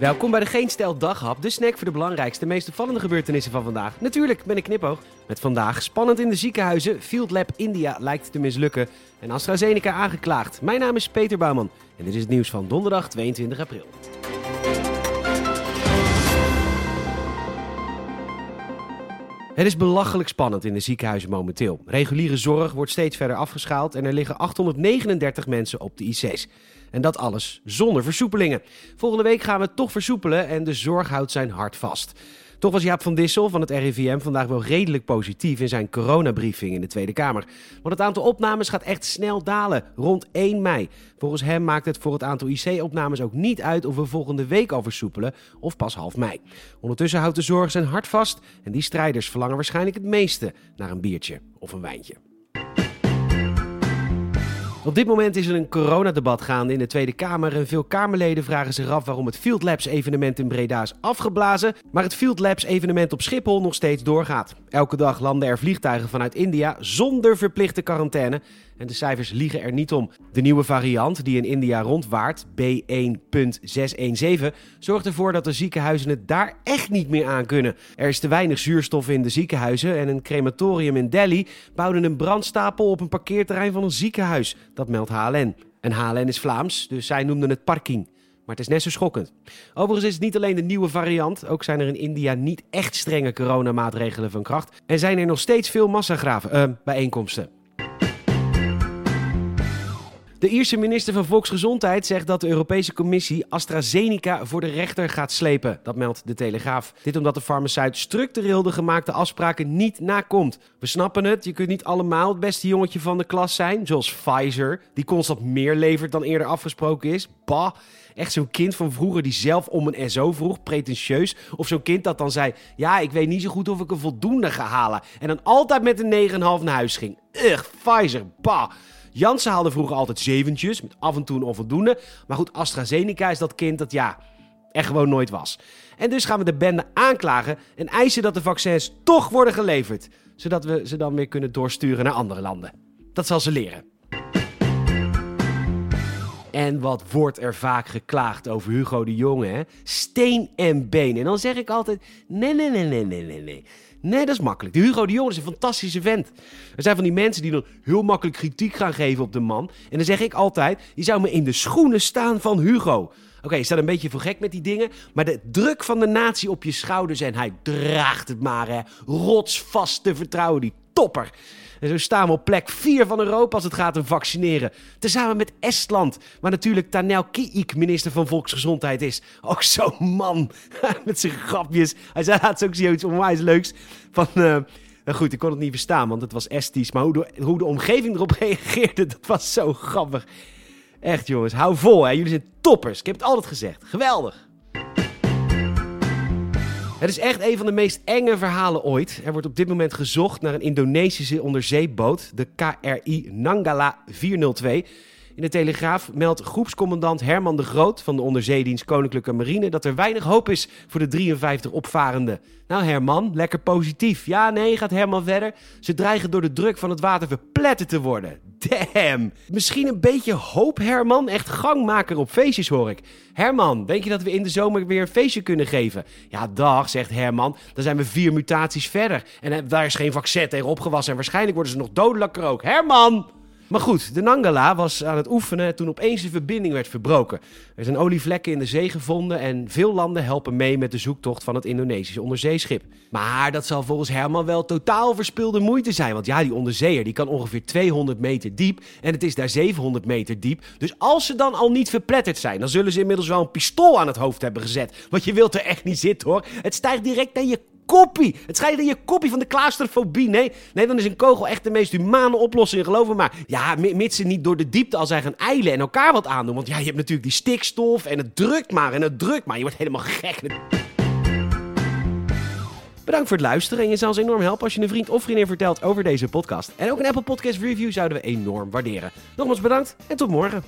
Welkom bij de Geen Stel Daghap, de snack voor de belangrijkste, meest opvallende gebeurtenissen van vandaag. Natuurlijk ben ik knipoog. Met vandaag spannend in de ziekenhuizen, Field Lab India lijkt te mislukken en AstraZeneca aangeklaagd. Mijn naam is Peter Bouwman en dit is het nieuws van donderdag 22 april. Het is belachelijk spannend in de ziekenhuizen momenteel. Reguliere zorg wordt steeds verder afgeschaald en er liggen 839 mensen op de IC's. En dat alles zonder versoepelingen. Volgende week gaan we toch versoepelen en de zorg houdt zijn hart vast. Toch was Jaap van Dissel van het RIVM vandaag wel redelijk positief in zijn coronabriefing in de Tweede Kamer. Want het aantal opnames gaat echt snel dalen, rond 1 mei. Volgens hem maakt het voor het aantal IC-opnames ook niet uit of we volgende week al versoepelen of pas half mei. Ondertussen houdt de zorg zijn hart vast en die strijders verlangen waarschijnlijk het meeste naar een biertje of een wijntje. Op dit moment is er een coronadebat gaande in de Tweede Kamer en veel Kamerleden vragen zich af waarom het Field Labs evenement in Breda is afgeblazen, maar het Field Labs evenement op Schiphol nog steeds doorgaat. Elke dag landen er vliegtuigen vanuit India zonder verplichte quarantaine en de cijfers liegen er niet om. De nieuwe variant die in India rondwaart, B1.617, zorgt ervoor dat de ziekenhuizen het daar echt niet meer aan kunnen. Er is te weinig zuurstof in de ziekenhuizen en een crematorium in Delhi bouwde een brandstapel op een parkeerterrein van een ziekenhuis. Dat meldt HLN. En HLN is Vlaams, dus zij noemden het parking. Maar het is net zo schokkend. Overigens is het niet alleen de nieuwe variant. Ook zijn er in India niet echt strenge coronamaatregelen van kracht. En zijn er nog steeds veel massagraven, uh, bijeenkomsten. De Ierse minister van Volksgezondheid zegt dat de Europese Commissie AstraZeneca voor de rechter gaat slepen. Dat meldt de Telegraaf. Dit omdat de farmaceut structureel de gemaakte afspraken niet nakomt. We snappen het, je kunt niet allemaal het beste jongetje van de klas zijn, zoals Pfizer, die constant meer levert dan eerder afgesproken is. Bah. Echt zo'n kind van vroeger die zelf om een SO vroeg, pretentieus. Of zo'n kind dat dan zei: Ja, ik weet niet zo goed of ik een voldoende ga halen. En dan altijd met een 9,5 naar huis ging. Ugh, Pfizer, bah. Janssen haalde vroeger altijd zeventjes, met af en toe een onvoldoende. Maar goed, AstraZeneca is dat kind dat ja, er gewoon nooit was. En dus gaan we de bende aanklagen en eisen dat de vaccins toch worden geleverd. Zodat we ze dan weer kunnen doorsturen naar andere landen. Dat zal ze leren. En wat wordt er vaak geklaagd over Hugo de Jonge? Steen en been. En dan zeg ik altijd: nee, nee, nee, nee, nee, nee, nee. Dat is makkelijk. De Hugo de Jonge is een fantastische vent. Er zijn van die mensen die dan heel makkelijk kritiek gaan geven op de man. En dan zeg ik altijd: je zou me in de schoenen staan van Hugo. Oké, je staat een beetje voor gek met die dingen. Maar de druk van de natie op je schouders en hij draagt het maar, hè. Rotsvast te vertrouwen, die topper. En zo staan we op plek 4 van Europa als het gaat om vaccineren. Tezamen met Estland, waar natuurlijk Tanel Kiik minister van Volksgezondheid is. Ook zo'n man met zijn grapjes. Hij zei laatst ook zoiets onwijs leuks van... Uh, goed, ik kon het niet verstaan, want het was Estisch. Maar hoe de, hoe de omgeving erop reageerde, dat was zo grappig. Echt jongens, hou vol hè. Jullie zijn toppers. Ik heb het altijd gezegd. Geweldig. Het is echt een van de meest enge verhalen ooit. Er wordt op dit moment gezocht naar een Indonesische onderzeeboot, de KRI Nanggala 402. In de Telegraaf meldt groepscommandant Herman de Groot van de onderzeedienst Koninklijke Marine dat er weinig hoop is voor de 53 opvarenden. Nou Herman, lekker positief. Ja, nee, gaat Herman verder. Ze dreigen door de druk van het water verpletterd te worden. Damn. Misschien een beetje hoop, Herman. Echt gangmaker op feestjes, hoor ik. Herman, denk je dat we in de zomer weer een feestje kunnen geven? Ja, dag, zegt Herman. Dan zijn we vier mutaties verder. En daar is geen vaccin tegen opgewassen. En waarschijnlijk worden ze nog dodelijker ook. Herman! Maar goed, de Nangala was aan het oefenen toen opeens de verbinding werd verbroken. Er zijn olievlekken in de zee gevonden en veel landen helpen mee met de zoektocht van het Indonesische onderzeeschip. Maar dat zal volgens Herman wel totaal verspilde moeite zijn. Want ja, die onderzeeër die kan ongeveer 200 meter diep en het is daar 700 meter diep. Dus als ze dan al niet verpletterd zijn, dan zullen ze inmiddels wel een pistool aan het hoofd hebben gezet. Want je wilt er echt niet zitten hoor. Het stijgt direct naar je koppie. Het schijnt in je koppie van de claustrofobie. Nee, nee, dan is een kogel echt de meest humane oplossing, geloof me maar. Ja, mits ze niet door de diepte al zijn gaan eilen en elkaar wat aandoen. Want ja, je hebt natuurlijk die stikstof en het drukt maar en het drukt maar. Je wordt helemaal gek. Bedankt voor het luisteren en je zou ons enorm helpen als je een vriend of vriendin vertelt over deze podcast. En ook een Apple Podcast review zouden we enorm waarderen. Nogmaals bedankt en tot morgen.